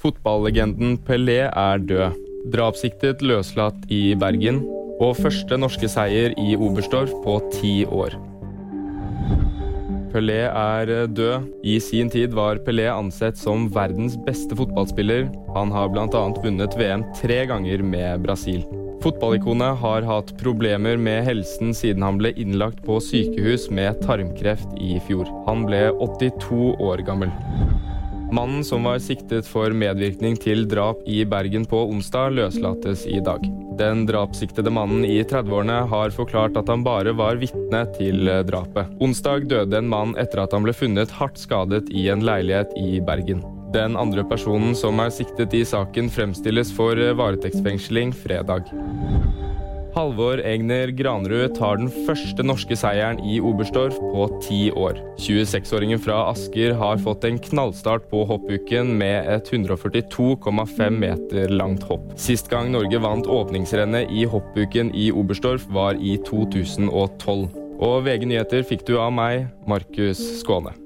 Fotballegenden Pelé er død. Drapssiktet løslatt i Bergen. Og første norske seier i Oberstdorf på ti år. Pelé er død. I sin tid var Pelé ansett som verdens beste fotballspiller. Han har bl.a. vunnet VM tre ganger med Brasil. Fotballikonet har hatt problemer med helsen siden han ble innlagt på sykehus med tarmkreft i fjor. Han ble 82 år gammel. Mannen som var siktet for medvirkning til drap i Bergen på onsdag, løslates i dag. Den drapssiktede mannen i 30-årene har forklart at han bare var vitne til drapet. Onsdag døde en mann etter at han ble funnet hardt skadet i en leilighet i Bergen. Den andre personen som er siktet i saken, fremstilles for varetektsfengsling fredag. Halvor Egner Granerud tar den første norske seieren i Oberstdorf på ti år. 26-åringen fra Asker har fått en knallstart på hoppuken med et 142,5 meter langt hopp. Sist gang Norge vant åpningsrennet i hoppuken i Oberstdorf var i 2012. Og VG nyheter fikk du av meg, Markus Skåne.